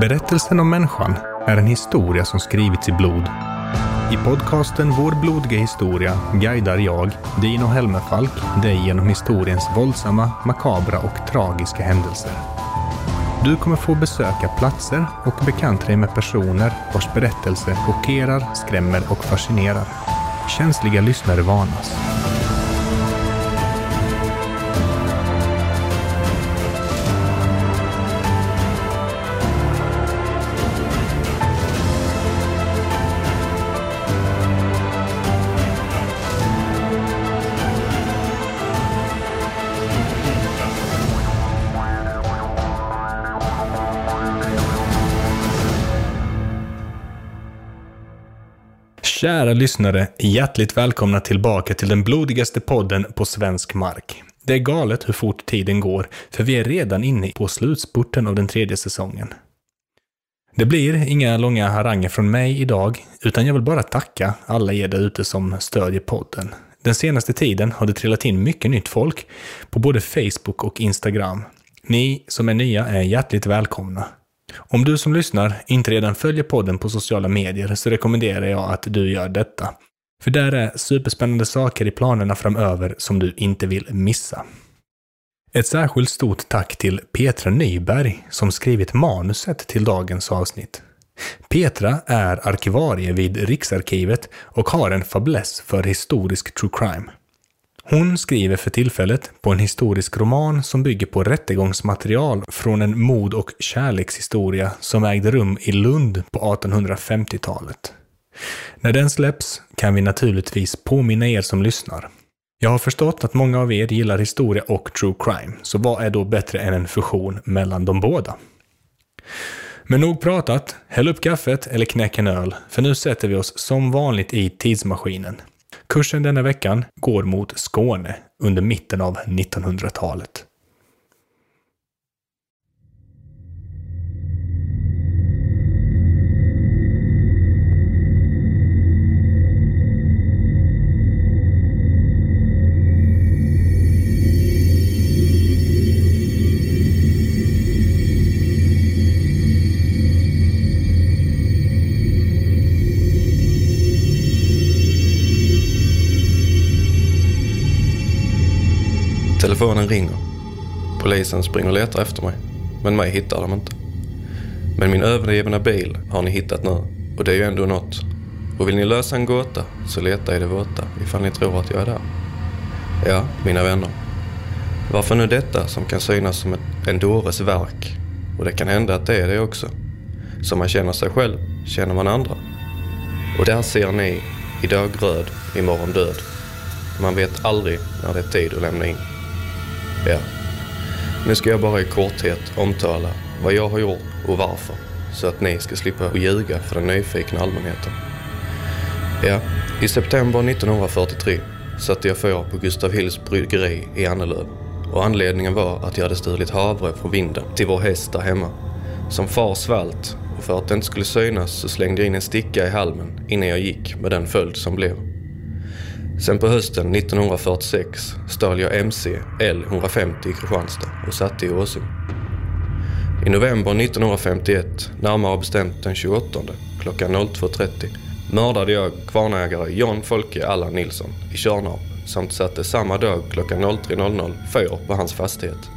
Berättelsen om människan är en historia som skrivits i blod. I podcasten Vår blodiga historia guidar jag, Dino Helmerfalk, dig genom historiens våldsamma, makabra och tragiska händelser. Du kommer få besöka platser och bekanta dig med personer vars berättelser chockerar, skrämmer och fascinerar. Känsliga lyssnare varnas. Kära lyssnare, hjärtligt välkomna tillbaka till den blodigaste podden på svensk mark. Det är galet hur fort tiden går, för vi är redan inne på slutspurten av den tredje säsongen. Det blir inga långa haranger från mig idag, utan jag vill bara tacka alla er där ute som stödjer podden. Den senaste tiden har det trillat in mycket nytt folk på både Facebook och Instagram. Ni som är nya är hjärtligt välkomna. Om du som lyssnar inte redan följer podden på sociala medier så rekommenderar jag att du gör detta. För där är superspännande saker i planerna framöver som du inte vill missa. Ett särskilt stort tack till Petra Nyberg som skrivit manuset till dagens avsnitt. Petra är arkivarie vid Riksarkivet och har en fäbless för historisk true crime. Hon skriver för tillfället på en historisk roman som bygger på rättegångsmaterial från en mod och kärlekshistoria som ägde rum i Lund på 1850-talet. När den släpps kan vi naturligtvis påminna er som lyssnar. Jag har förstått att många av er gillar historia och true crime, så vad är då bättre än en fusion mellan de båda? Men nog pratat, häll upp kaffet eller knäck en öl, för nu sätter vi oss som vanligt i tidsmaskinen. Kursen denna veckan går mot Skåne under mitten av 1900-talet. Telefonen ringer. Polisen springer och letar efter mig. Men mig hittar de inte. Men min övergivna bil har ni hittat nu. Och det är ju ändå något. Och vill ni lösa en gåta så leta i det våta ifall ni tror att jag är där. Ja, mina vänner. Varför nu detta som kan synas som ett, en dåres verk? Och det kan hända att det är det också. Som man känner sig själv, känner man andra. Och där ser ni, idag röd, imorgon död. Man vet aldrig när det är tid att lämna in. Ja. Nu ska jag bara i korthet omtala vad jag har gjort och varför. Så att ni ska slippa att ljuga för den nyfikna allmänheten. Ja, i september 1943 satte jag fyr på Gustav Hills bryggeri i Annelöv. Och anledningen var att jag hade stulit havre från vinden till vår häst där hemma. Som far svalt och för att det inte skulle synas så slängde jag in en sticka i halmen innan jag gick med den följd som blev. Sen på hösten 1946 stal jag MC L150 i Kristianstad och satte i Åsum. I november 1951, närmare bestämt den 28 klockan 02.30, mördade jag kvarnägare John Folke Allan Nilsson i Tjörnarp samt satte samma dag klockan 03.00 fyr på hans fastighet.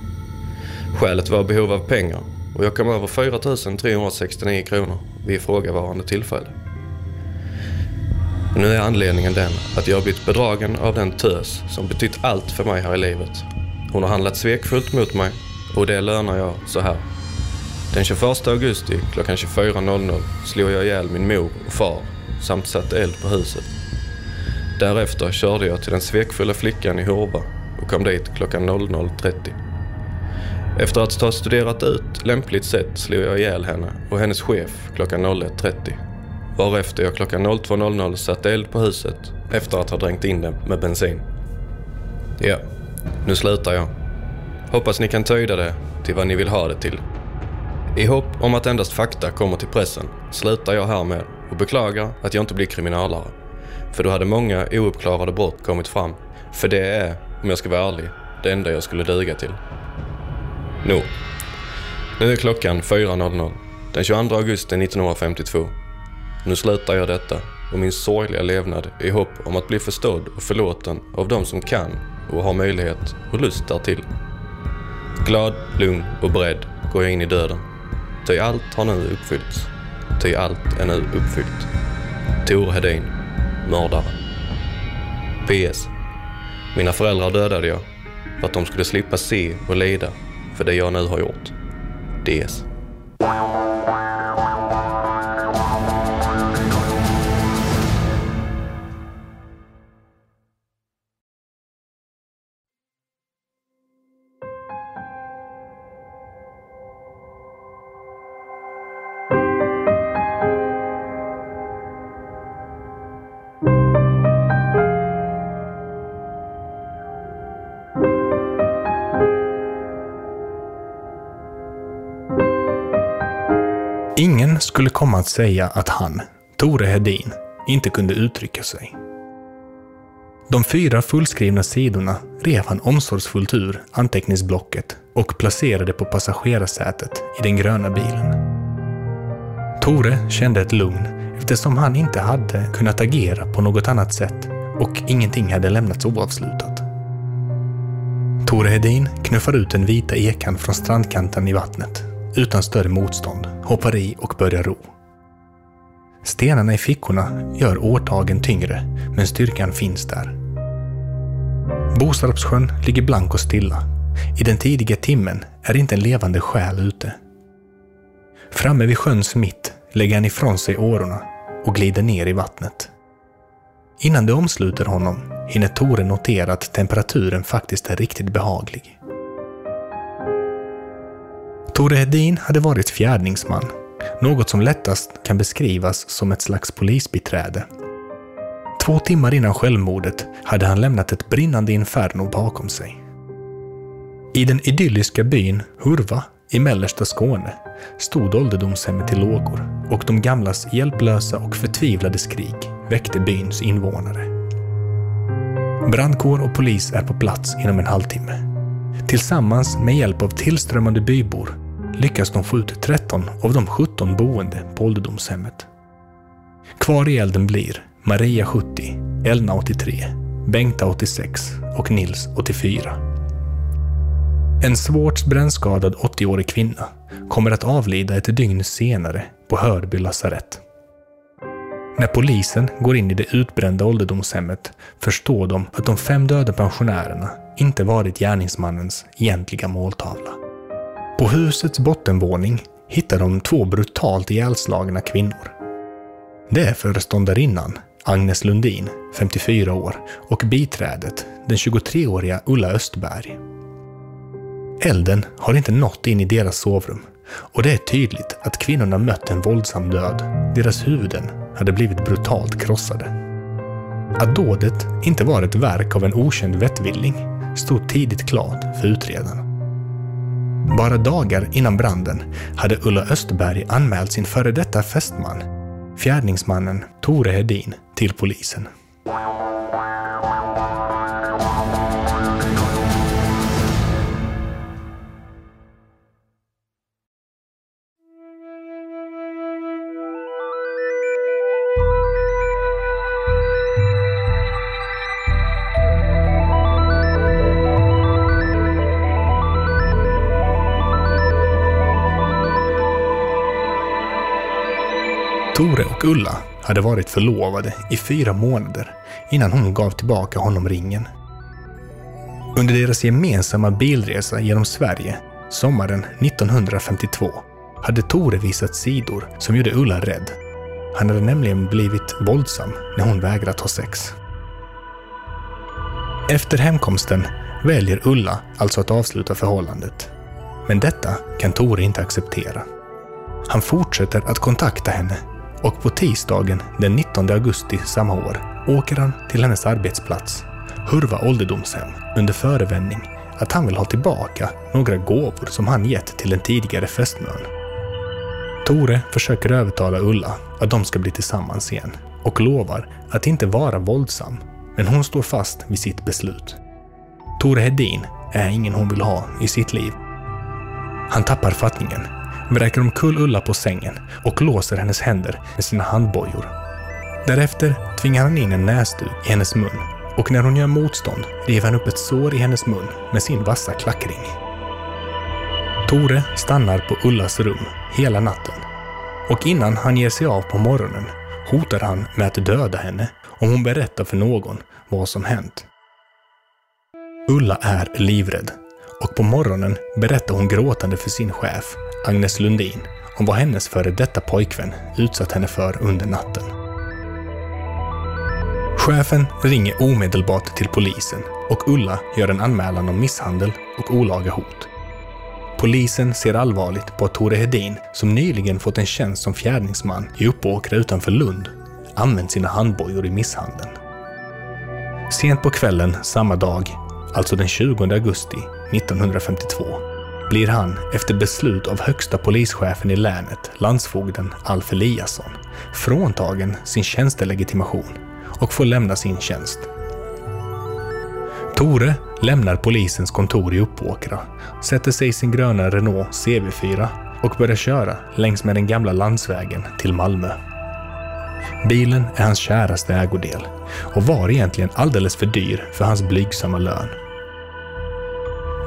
Skälet var behov av pengar och jag kom över 4 369 kronor vid ifrågavarande tillfälle. Nu är anledningen den att jag har blivit bedragen av den tös som betytt allt för mig här i livet. Hon har handlat svekfullt mot mig och det lönar jag så här. Den 21 augusti klockan 24.00 slog jag ihjäl min mor och far samt satte eld på huset. Därefter körde jag till den svekfulla flickan i Horva och kom dit klockan 00.30. Efter att ha studerat ut lämpligt sätt slog jag ihjäl henne och hennes chef klockan 01.30 varefter jag klockan 02.00 satte eld på huset efter att ha dränkt in det med bensin. Ja, nu slutar jag. Hoppas ni kan tyda det till vad ni vill ha det till. I hopp om att endast fakta kommer till pressen slutar jag härmed och beklagar att jag inte blir kriminalare. För då hade många ouppklarade brott kommit fram. För det är, om jag ska vara ärlig, det enda jag skulle duga till. Nå. Nu är klockan 4.00 den 22 augusti 1952. Nu slutar jag detta och min sorgliga levnad i hopp om att bli förstådd och förlåten av de som kan och har möjlighet och lust därtill. Glad, lugn och beredd går jag in i döden. Ty allt har nu uppfyllts. Ty allt är nu uppfyllt. Tor Hedin, mördare. PS. Mina föräldrar dödade jag för att de skulle slippa se och lida för det jag nu har gjort. DS. Skulle komma att säga att han, Tore Hedin, inte kunde uttrycka sig. De fyra fullskrivna sidorna rev han omsorgsfullt ur anteckningsblocket och placerade på passagerarsätet i den gröna bilen. Tore kände ett lugn eftersom han inte hade kunnat agera på något annat sätt och ingenting hade lämnats oavslutat. Tore Hedin knuffade ut den vita ekan från strandkanten i vattnet utan större motstånd, hoppar i och börjar ro. Stenarna i fickorna gör årtagen tyngre, men styrkan finns där. Bosarpssjön ligger blank och stilla. I den tidiga timmen är inte en levande själ ute. Framme vid sjöns mitt lägger han ifrån sig årorna och glider ner i vattnet. Innan det omsluter honom hinner Tore notera att temperaturen faktiskt är riktigt behaglig. Tore Hedin hade varit fjärdningsman, något som lättast kan beskrivas som ett slags polisbiträde. Två timmar innan självmordet hade han lämnat ett brinnande inferno bakom sig. I den idylliska byn Hurva i mellersta Skåne stod ålderdomshemmet i lågor och de gamlas hjälplösa och förtvivlade skrik väckte byns invånare. Brandkår och polis är på plats inom en halvtimme. Tillsammans med hjälp av tillströmmande bybor lyckas de få ut 13 av de 17 boende på ålderdomshemmet. Kvar i elden blir Maria 70, Elna 83, Bengta 86 och Nils 84. En svårt brännskadad 80-årig kvinna kommer att avlida ett dygn senare på Hörby lasarett. När polisen går in i det utbrända ålderdomshemmet förstår de att de fem döda pensionärerna inte varit gärningsmannens egentliga måltavla. På husets bottenvåning hittar de två brutalt ihjälslagna kvinnor. Det är föreståndarinnan, Agnes Lundin, 54 år, och biträdet, den 23-åriga Ulla Östberg. Elden har inte nått in i deras sovrum och det är tydligt att kvinnorna mött en våldsam död. Deras huvuden hade blivit brutalt krossade. Att dådet inte var ett verk av en okänd vettvilling stod tidigt klart för utredarna. Bara dagar innan branden hade Ulla Östberg anmält sin före detta fästman, fjärdningsmannen Tore Hedin, till polisen. Tore och Ulla hade varit förlovade i fyra månader innan hon gav tillbaka honom ringen. Under deras gemensamma bilresa genom Sverige sommaren 1952 hade Tore visat sidor som gjorde Ulla rädd. Han hade nämligen blivit våldsam när hon vägrat ha sex. Efter hemkomsten väljer Ulla alltså att avsluta förhållandet. Men detta kan Tore inte acceptera. Han fortsätter att kontakta henne och på tisdagen den 19 augusti samma år åker han till hennes arbetsplats, Hurva ålderdomshem, under förevändning att han vill ha tillbaka några gåvor som han gett till den tidigare fästmön. Tore försöker övertala Ulla att de ska bli tillsammans igen och lovar att inte vara våldsam, men hon står fast vid sitt beslut. Tore Hedin är ingen hon vill ha i sitt liv. Han tappar fattningen, vräker omkull Ulla på sängen och låser hennes händer med sina handbojor. Därefter tvingar han in en näsduk i hennes mun och när hon gör motstånd river han upp ett sår i hennes mun med sin vassa klackring. Tore stannar på Ullas rum hela natten och innan han ger sig av på morgonen hotar han med att döda henne om hon berättar för någon vad som hänt. Ulla är livrädd och på morgonen berättar hon gråtande för sin chef, Agnes Lundin, om vad hennes före detta pojkvän utsatt henne för under natten. Chefen ringer omedelbart till polisen och Ulla gör en anmälan om misshandel och olaga hot. Polisen ser allvarligt på att Tore Hedin, som nyligen fått en tjänst som fjärdingsman i Uppåkra utanför Lund, använt sina handbojor i misshandeln. Sent på kvällen samma dag, alltså den 20 augusti 1952, blir han, efter beslut av högsta polischefen i länet, landsfogden Alf Eliasson, fråntagen sin tjänstelegitimation och får lämna sin tjänst. Tore lämnar polisens kontor i Uppåkra, sätter sig i sin gröna Renault CV4 och börjar köra längs med den gamla landsvägen till Malmö. Bilen är hans käraste ägodel och var egentligen alldeles för dyr för hans blygsamma lön.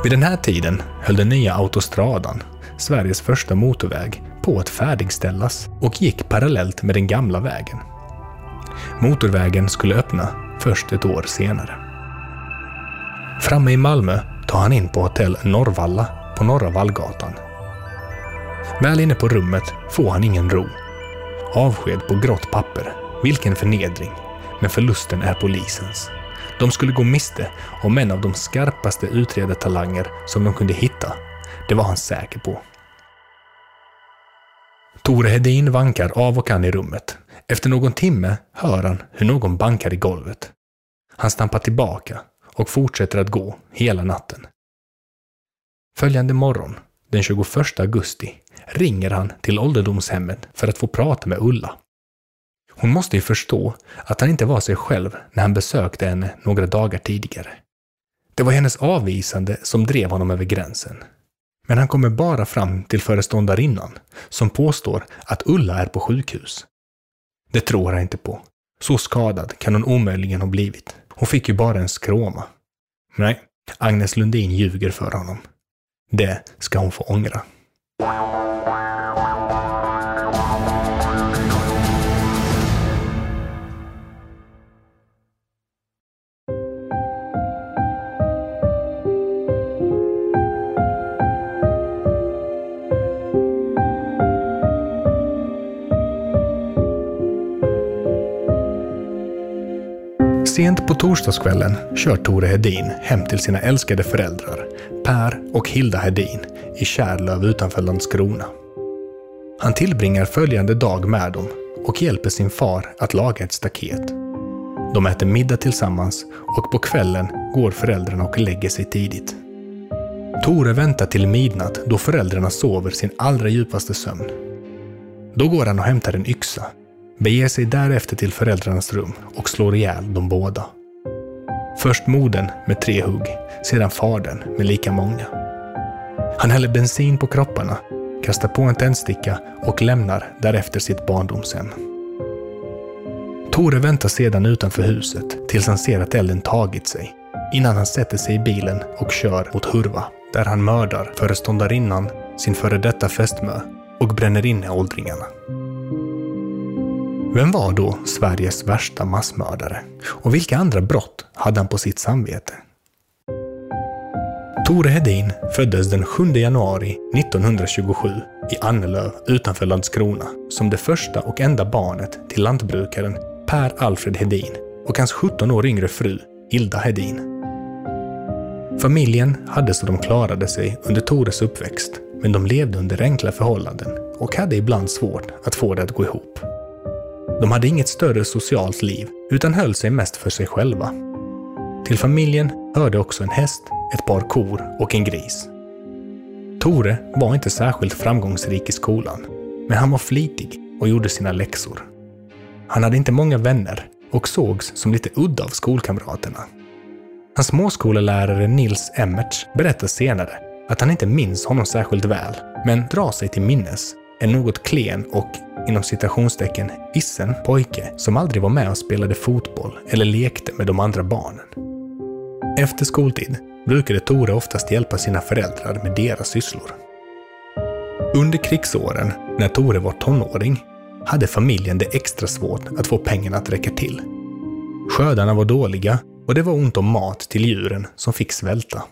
Vid den här tiden höll den nya autostradan, Sveriges första motorväg, på att färdigställas och gick parallellt med den gamla vägen. Motorvägen skulle öppna först ett år senare. Framme i Malmö tar han in på hotell Norrvalla på Norra Vallgatan. Väl inne på rummet får han ingen ro. Avsked på grått papper. Vilken förnedring. Men förlusten är polisens. De skulle gå miste om en av de skarpaste utredartalanger som de kunde hitta. Det var han säker på. Tore Hedin vankar av och an i rummet. Efter någon timme hör han hur någon bankar i golvet. Han stampar tillbaka och fortsätter att gå hela natten. Följande morgon, den 21 augusti, ringer han till ålderdomshemmet för att få prata med Ulla. Hon måste ju förstå att han inte var sig själv när han besökte henne några dagar tidigare. Det var hennes avvisande som drev honom över gränsen. Men han kommer bara fram till föreståndarinnan, som påstår att Ulla är på sjukhus. Det tror han inte på. Så skadad kan hon omöjligen ha blivit. Hon fick ju bara en skråma. Nej, Agnes Lundin ljuger för honom. Det ska hon få ångra. Sent på torsdagskvällen kör Tore Hedin hem till sina älskade föräldrar, Per och Hilda Hedin, i Kärlöv utanför Landskrona. Han tillbringar följande dag med dem och hjälper sin far att laga ett staket. De äter middag tillsammans och på kvällen går föräldrarna och lägger sig tidigt. Tore väntar till midnatt då föräldrarna sover sin allra djupaste sömn. Då går han och hämtar en yxa beger sig därefter till föräldrarnas rum och slår ihjäl de båda. Först modern med tre hugg, sedan fadern med lika många. Han häller bensin på kropparna, kastar på en tändsticka och lämnar därefter sitt barndomshem. Tore väntar sedan utanför huset tills han ser att elden tagit sig, innan han sätter sig i bilen och kör mot Hurva, där han mördar föreståndarinnan, sin före detta fästmö och bränner inne åldringarna. Vem var då Sveriges värsta massmördare? Och vilka andra brott hade han på sitt samvete? Tore Hedin föddes den 7 januari 1927 i Annelöv utanför Landskrona som det första och enda barnet till lantbrukaren Per Alfred Hedin och hans 17 år yngre fru Hilda Hedin. Familjen hade så de klarade sig under Tores uppväxt, men de levde under enkla förhållanden och hade ibland svårt att få det att gå ihop. De hade inget större socialt liv, utan höll sig mest för sig själva. Till familjen hörde också en häst, ett par kor och en gris. Tore var inte särskilt framgångsrik i skolan, men han var flitig och gjorde sina läxor. Han hade inte många vänner och sågs som lite udda av skolkamraterna. Hans småskolelärare Nils Emmerts berättar senare att han inte minns honom särskilt väl, men drar sig till minnes en något klen och inom citationstecken vissen pojke som aldrig var med och spelade fotboll eller lekte med de andra barnen. Efter skoltid brukade Tore oftast hjälpa sina föräldrar med deras sysslor. Under krigsåren, när Tore var tonåring, hade familjen det extra svårt att få pengarna att räcka till. Skördarna var dåliga och det var ont om mat till djuren som fick svälta.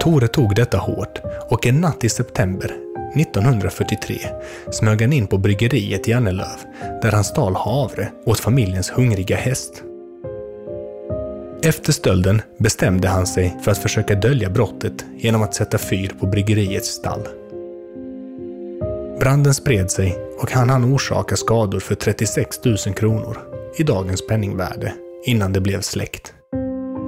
Tore tog detta hårt och en natt i september 1943 smög han in på bryggeriet i Annelöv där han stal havre åt familjens hungriga häst. Efter stölden bestämde han sig för att försöka dölja brottet genom att sätta fyr på bryggeriets stall. Branden spred sig och han hann orsaka skador för 36 000 kronor i dagens penningvärde innan det blev släckt.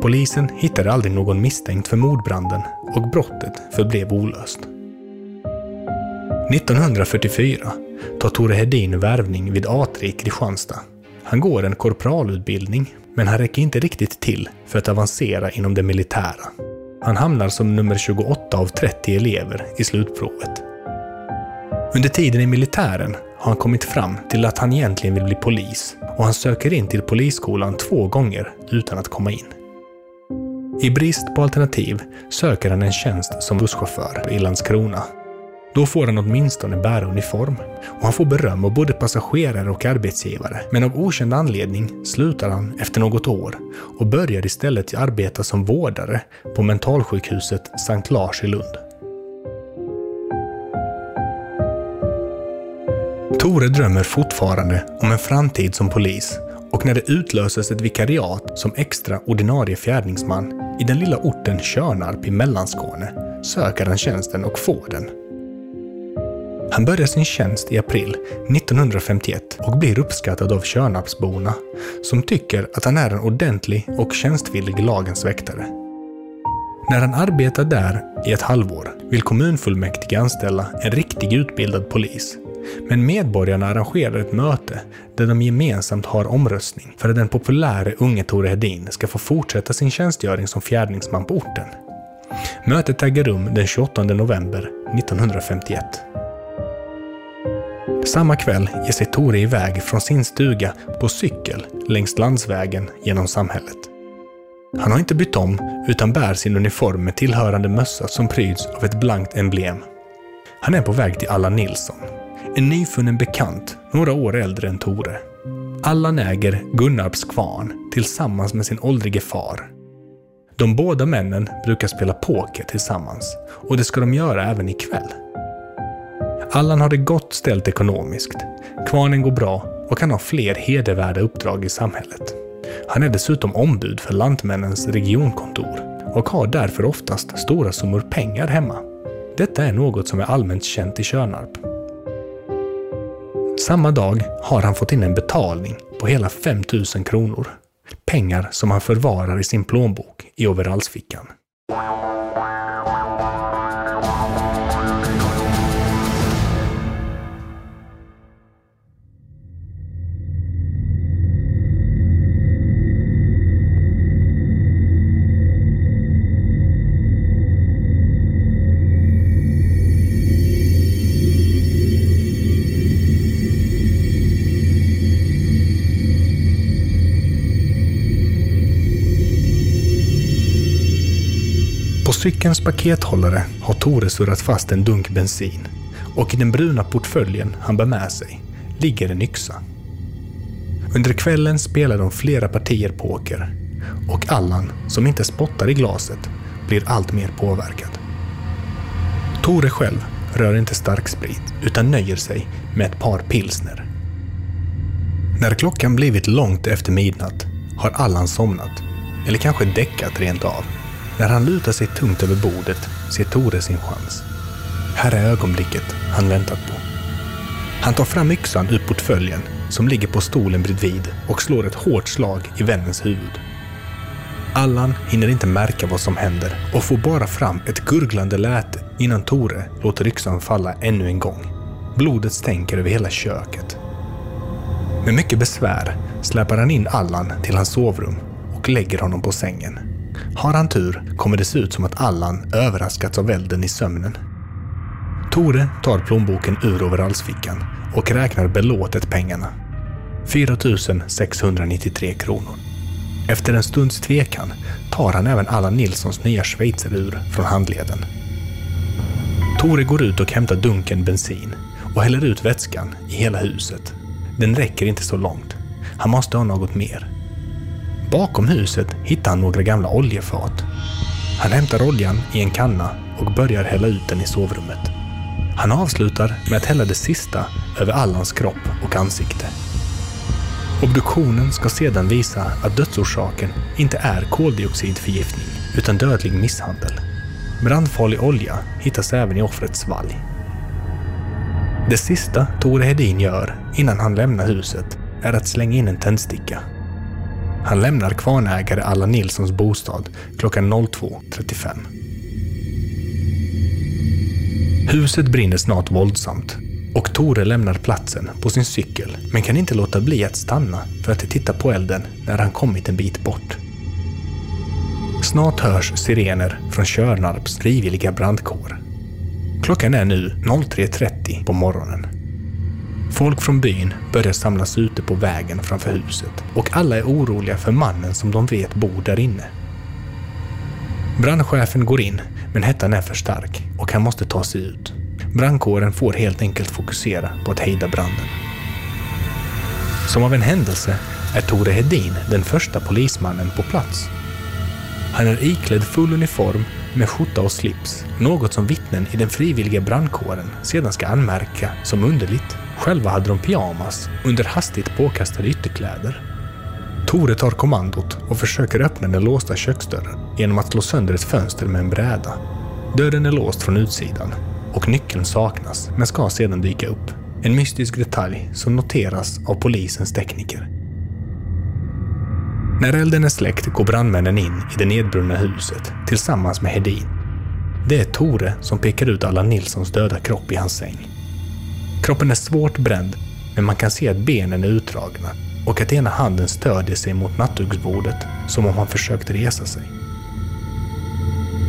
Polisen hittade aldrig någon misstänkt för mordbranden och brottet förblev olöst. 1944 tar Tore Hedin värvning vid A3 i Kristianstad. Han går en korpralutbildning, men han räcker inte riktigt till för att avancera inom det militära. Han hamnar som nummer 28 av 30 elever i slutprovet. Under tiden i militären har han kommit fram till att han egentligen vill bli polis och han söker in till polisskolan två gånger utan att komma in. I brist på alternativ söker han en tjänst som busschaufför i Landskrona. Då får han åtminstone bära uniform och han får beröm av både passagerare och arbetsgivare. Men av okänd anledning slutar han efter något år och börjar istället arbeta som vårdare på mentalsjukhuset Sankt Lars i Lund. Tore drömmer fortfarande om en framtid som polis och när det utlöses ett vikariat som extra ordinarie fjärdningsman i den lilla orten Körnarp i Mellanskåne söker han tjänsten och får den. Han börjar sin tjänst i april 1951 och blir uppskattad av Tjörnarpsborna, som tycker att han är en ordentlig och tjänstvillig lagens väktare. När han arbetar där i ett halvår vill kommunfullmäktige anställa en riktig utbildad polis men medborgarna arrangerar ett möte där de gemensamt har omröstning för att den populäre unge Tore Hedin ska få fortsätta sin tjänstgöring som fjärdningsman på orten. Mötet äger rum den 28 november 1951. Samma kväll ger sig Tore iväg från sin stuga på cykel längs landsvägen genom samhället. Han har inte bytt om utan bär sin uniform med tillhörande mössa som pryds av ett blankt emblem. Han är på väg till Allan Nilsson, en nyfunnen bekant, några år äldre än Tore. Allan äger Gunnarps kvarn tillsammans med sin åldrige far. De båda männen brukar spela poker tillsammans och det ska de göra även ikväll. Allan har det gott ställt ekonomiskt. Kvarnen går bra och han har fler hedervärda uppdrag i samhället. Han är dessutom ombud för Lantmännens regionkontor och har därför oftast stora summor pengar hemma. Detta är något som är allmänt känt i Körnarp. Samma dag har han fått in en betalning på hela 5000 kronor. Pengar som han förvarar i sin plånbok i overallsfickan. Cykelns pakethållare har Tore surrat fast en dunk bensin och i den bruna portföljen han bär med sig ligger en yxa. Under kvällen spelar de flera partier poker och Allan, som inte spottar i glaset, blir allt mer påverkad. Tore själv rör inte starksprit utan nöjer sig med ett par pilsner. När klockan blivit långt efter midnatt har Allan somnat, eller kanske däckat rent av. När han lutar sig tungt över bordet ser Tore sin chans. Här är ögonblicket han väntat på. Han tar fram yxan ur portföljen som ligger på stolen bredvid och slår ett hårt slag i vännens huvud. Allan hinner inte märka vad som händer och får bara fram ett gurglande läte innan Tore låter yxan falla ännu en gång. Blodet stänker över hela köket. Med mycket besvär släpar han in Allan till hans sovrum och lägger honom på sängen. Har han tur kommer det se ut som att Allan överraskats av elden i sömnen. Tore tar plånboken ur overallsfickan och räknar belåtet pengarna. 4 693 kronor. Efter en stunds tvekan tar han även Allan Nilssons nya schweizerur från handleden. Tore går ut och hämtar dunken bensin och häller ut vätskan i hela huset. Den räcker inte så långt. Han måste ha något mer. Bakom huset hittar han några gamla oljefat. Han hämtar oljan i en kanna och börjar hälla ut den i sovrummet. Han avslutar med att hälla det sista över Allans kropp och ansikte. Obduktionen ska sedan visa att dödsorsaken inte är koldioxidförgiftning utan dödlig misshandel. Brandfarlig olja hittas även i offrets svalg. Det sista Tore Hedin gör innan han lämnar huset är att slänga in en tändsticka. Han lämnar kvarnägare Allan Nilssons bostad klockan 02.35. Huset brinner snart våldsamt och Tore lämnar platsen på sin cykel men kan inte låta bli att stanna för att titta på elden när han kommit en bit bort. Snart hörs sirener från Körnarps frivilliga brandkår. Klockan är nu 03.30 på morgonen. Folk från byn börjar samlas ute på vägen framför huset och alla är oroliga för mannen som de vet bor där inne. Brandchefen går in, men hettan är för stark och han måste ta sig ut. Brandkåren får helt enkelt fokusera på att hejda branden. Som av en händelse är Tore Hedin den första polismannen på plats. Han är iklädd full uniform med skjorta och slips, något som vittnen i den frivilliga brandkåren sedan ska anmärka som underligt. Själva hade de pyjamas under hastigt påkastade ytterkläder. Tore tar kommandot och försöker öppna den låsta köksdörren genom att slå sönder ett fönster med en bräda. Dörren är låst från utsidan och nyckeln saknas men ska sedan dyka upp. En mystisk detalj som noteras av polisens tekniker. När elden är släckt går brandmännen in i det nedbrunna huset tillsammans med Hedin. Det är Tore som pekar ut Allan Nilssons döda kropp i hans säng. Kroppen är svårt bränd, men man kan se att benen är utdragna och att ena handen stödjer sig mot nattduksbordet som om han försökt resa sig.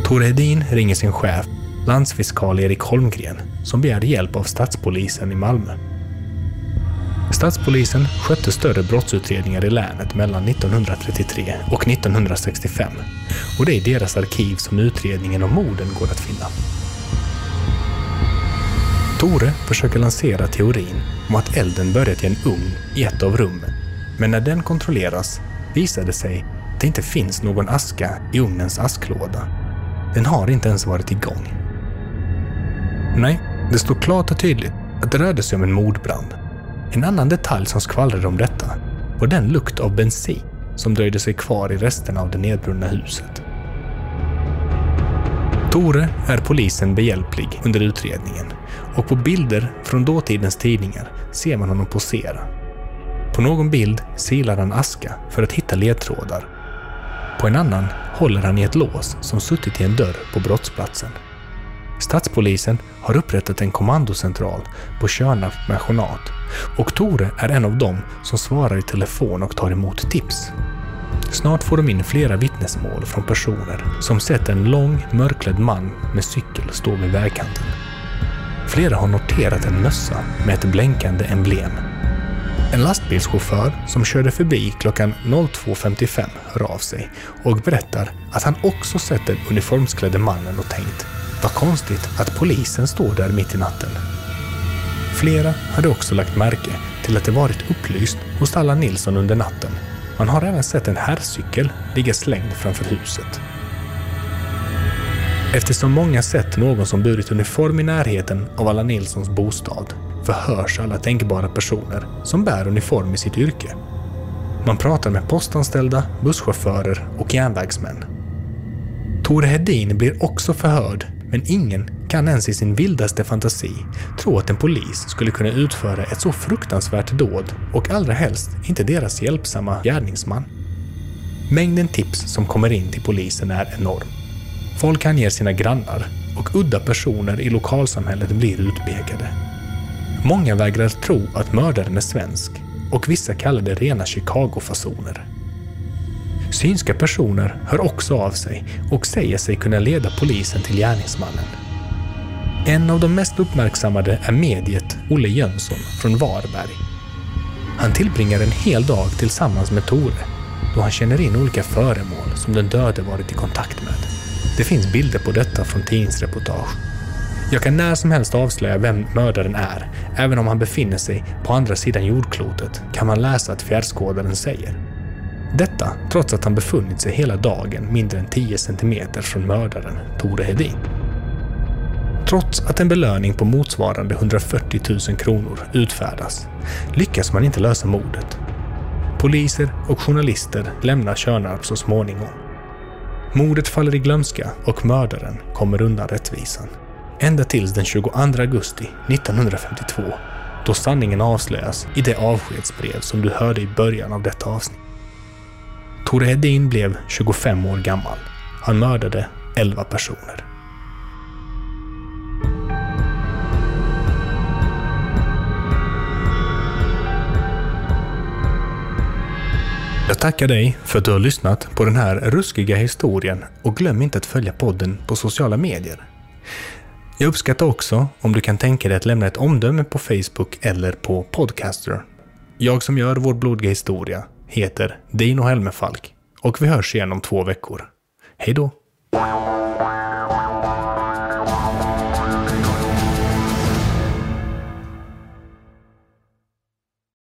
Tore Hedin ringer sin chef, landsfiskal Erik Holmgren, som begär hjälp av stadspolisen i Malmö. Stadspolisen skötte större brottsutredningar i länet mellan 1933 och 1965 och det är i deras arkiv som utredningen om morden går att finna. Tore försöker lansera teorin om att elden börjat i en ugn i ett av rummen. Men när den kontrolleras visar det sig att det inte finns någon aska i ugnens asklåda. Den har inte ens varit igång. Nej, det står klart och tydligt att det rörde sig om en mordbrand. En annan detalj som skvallrade om detta var den lukt av bensin som dröjde sig kvar i resterna av det nedbrunna huset. Tore är polisen behjälplig under utredningen och på bilder från dåtidens tidningar ser man honom posera. På någon bild silar han aska för att hitta ledtrådar. På en annan håller han i ett lås som suttit i en dörr på brottsplatsen. Stadspolisen har upprättat en kommandocentral på Tjörna pensionat och Tore är en av dem som svarar i telefon och tar emot tips. Snart får de in flera vittnesmål från personer som sett en lång, mörklädd man med cykel stå vid vägkanten. Flera har noterat en mössa med ett blänkande emblem. En lastbilschaufför som körde förbi klockan 02.55 hör av sig och berättar att han också sett den uniformsklädde mannen och tänkt vad konstigt att polisen står där mitt i natten. Flera hade också lagt märke till att det varit upplyst hos Allan Nilsson under natten. Man har även sett en herrcykel ligga slängd framför huset. Eftersom många sett någon som burit uniform i närheten av Allan Nilssons bostad förhörs alla tänkbara personer som bär uniform i sitt yrke. Man pratar med postanställda, busschaufförer och järnvägsmän. Tore Hedin blir också förhörd, men ingen kan ens i sin vildaste fantasi tro att en polis skulle kunna utföra ett så fruktansvärt dåd och allra helst inte deras hjälpsamma gärningsman. Mängden tips som kommer in till polisen är enorm. Folk anger sina grannar och udda personer i lokalsamhället blir utpekade. Många vägrar tro att mördaren är svensk och vissa kallar det rena Chicago-fasoner. Synska personer hör också av sig och säger sig kunna leda polisen till gärningsmannen. En av de mest uppmärksammade är mediet Olle Jönsson från Varberg. Han tillbringar en hel dag tillsammans med Tore då han känner in olika föremål som den döde varit i kontakt med. Det finns bilder på detta från tidningsreportage. Jag kan när som helst avslöja vem mördaren är. Även om han befinner sig på andra sidan jordklotet kan man läsa att fjärrskådaren säger. Detta trots att han befunnit sig hela dagen mindre än 10 centimeter från mördaren Tore Hedin. Trots att en belöning på motsvarande 140 000 kronor utfärdas lyckas man inte lösa mordet. Poliser och journalister lämnar Tjörnarp så småningom. Mordet faller i glömska och mördaren kommer undan rättvisan. Ända tills den 22 augusti 1952 då sanningen avslöjas i det avskedsbrev som du hörde i början av detta avsnitt. Tore Hedin blev 25 år gammal. Han mördade 11 personer. Jag tackar dig för att du har lyssnat på den här ruskiga historien och glöm inte att följa podden på sociala medier. Jag uppskattar också om du kan tänka dig att lämna ett omdöme på Facebook eller på Podcaster. Jag som gör Vår blodiga historia heter Dino Helmefalk och vi hörs igen om två veckor. Hej då!